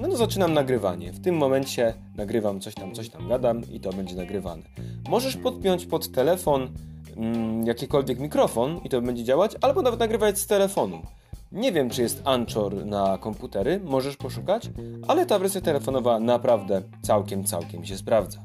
No, no zaczynam nagrywanie. W tym momencie nagrywam coś tam, coś tam gadam i to będzie nagrywane. Możesz podpiąć pod telefon mm, jakikolwiek mikrofon i to będzie działać, albo nawet nagrywać z telefonu. Nie wiem, czy jest Anchor na komputery, możesz poszukać, ale ta wersja telefonowa naprawdę całkiem, całkiem się sprawdza.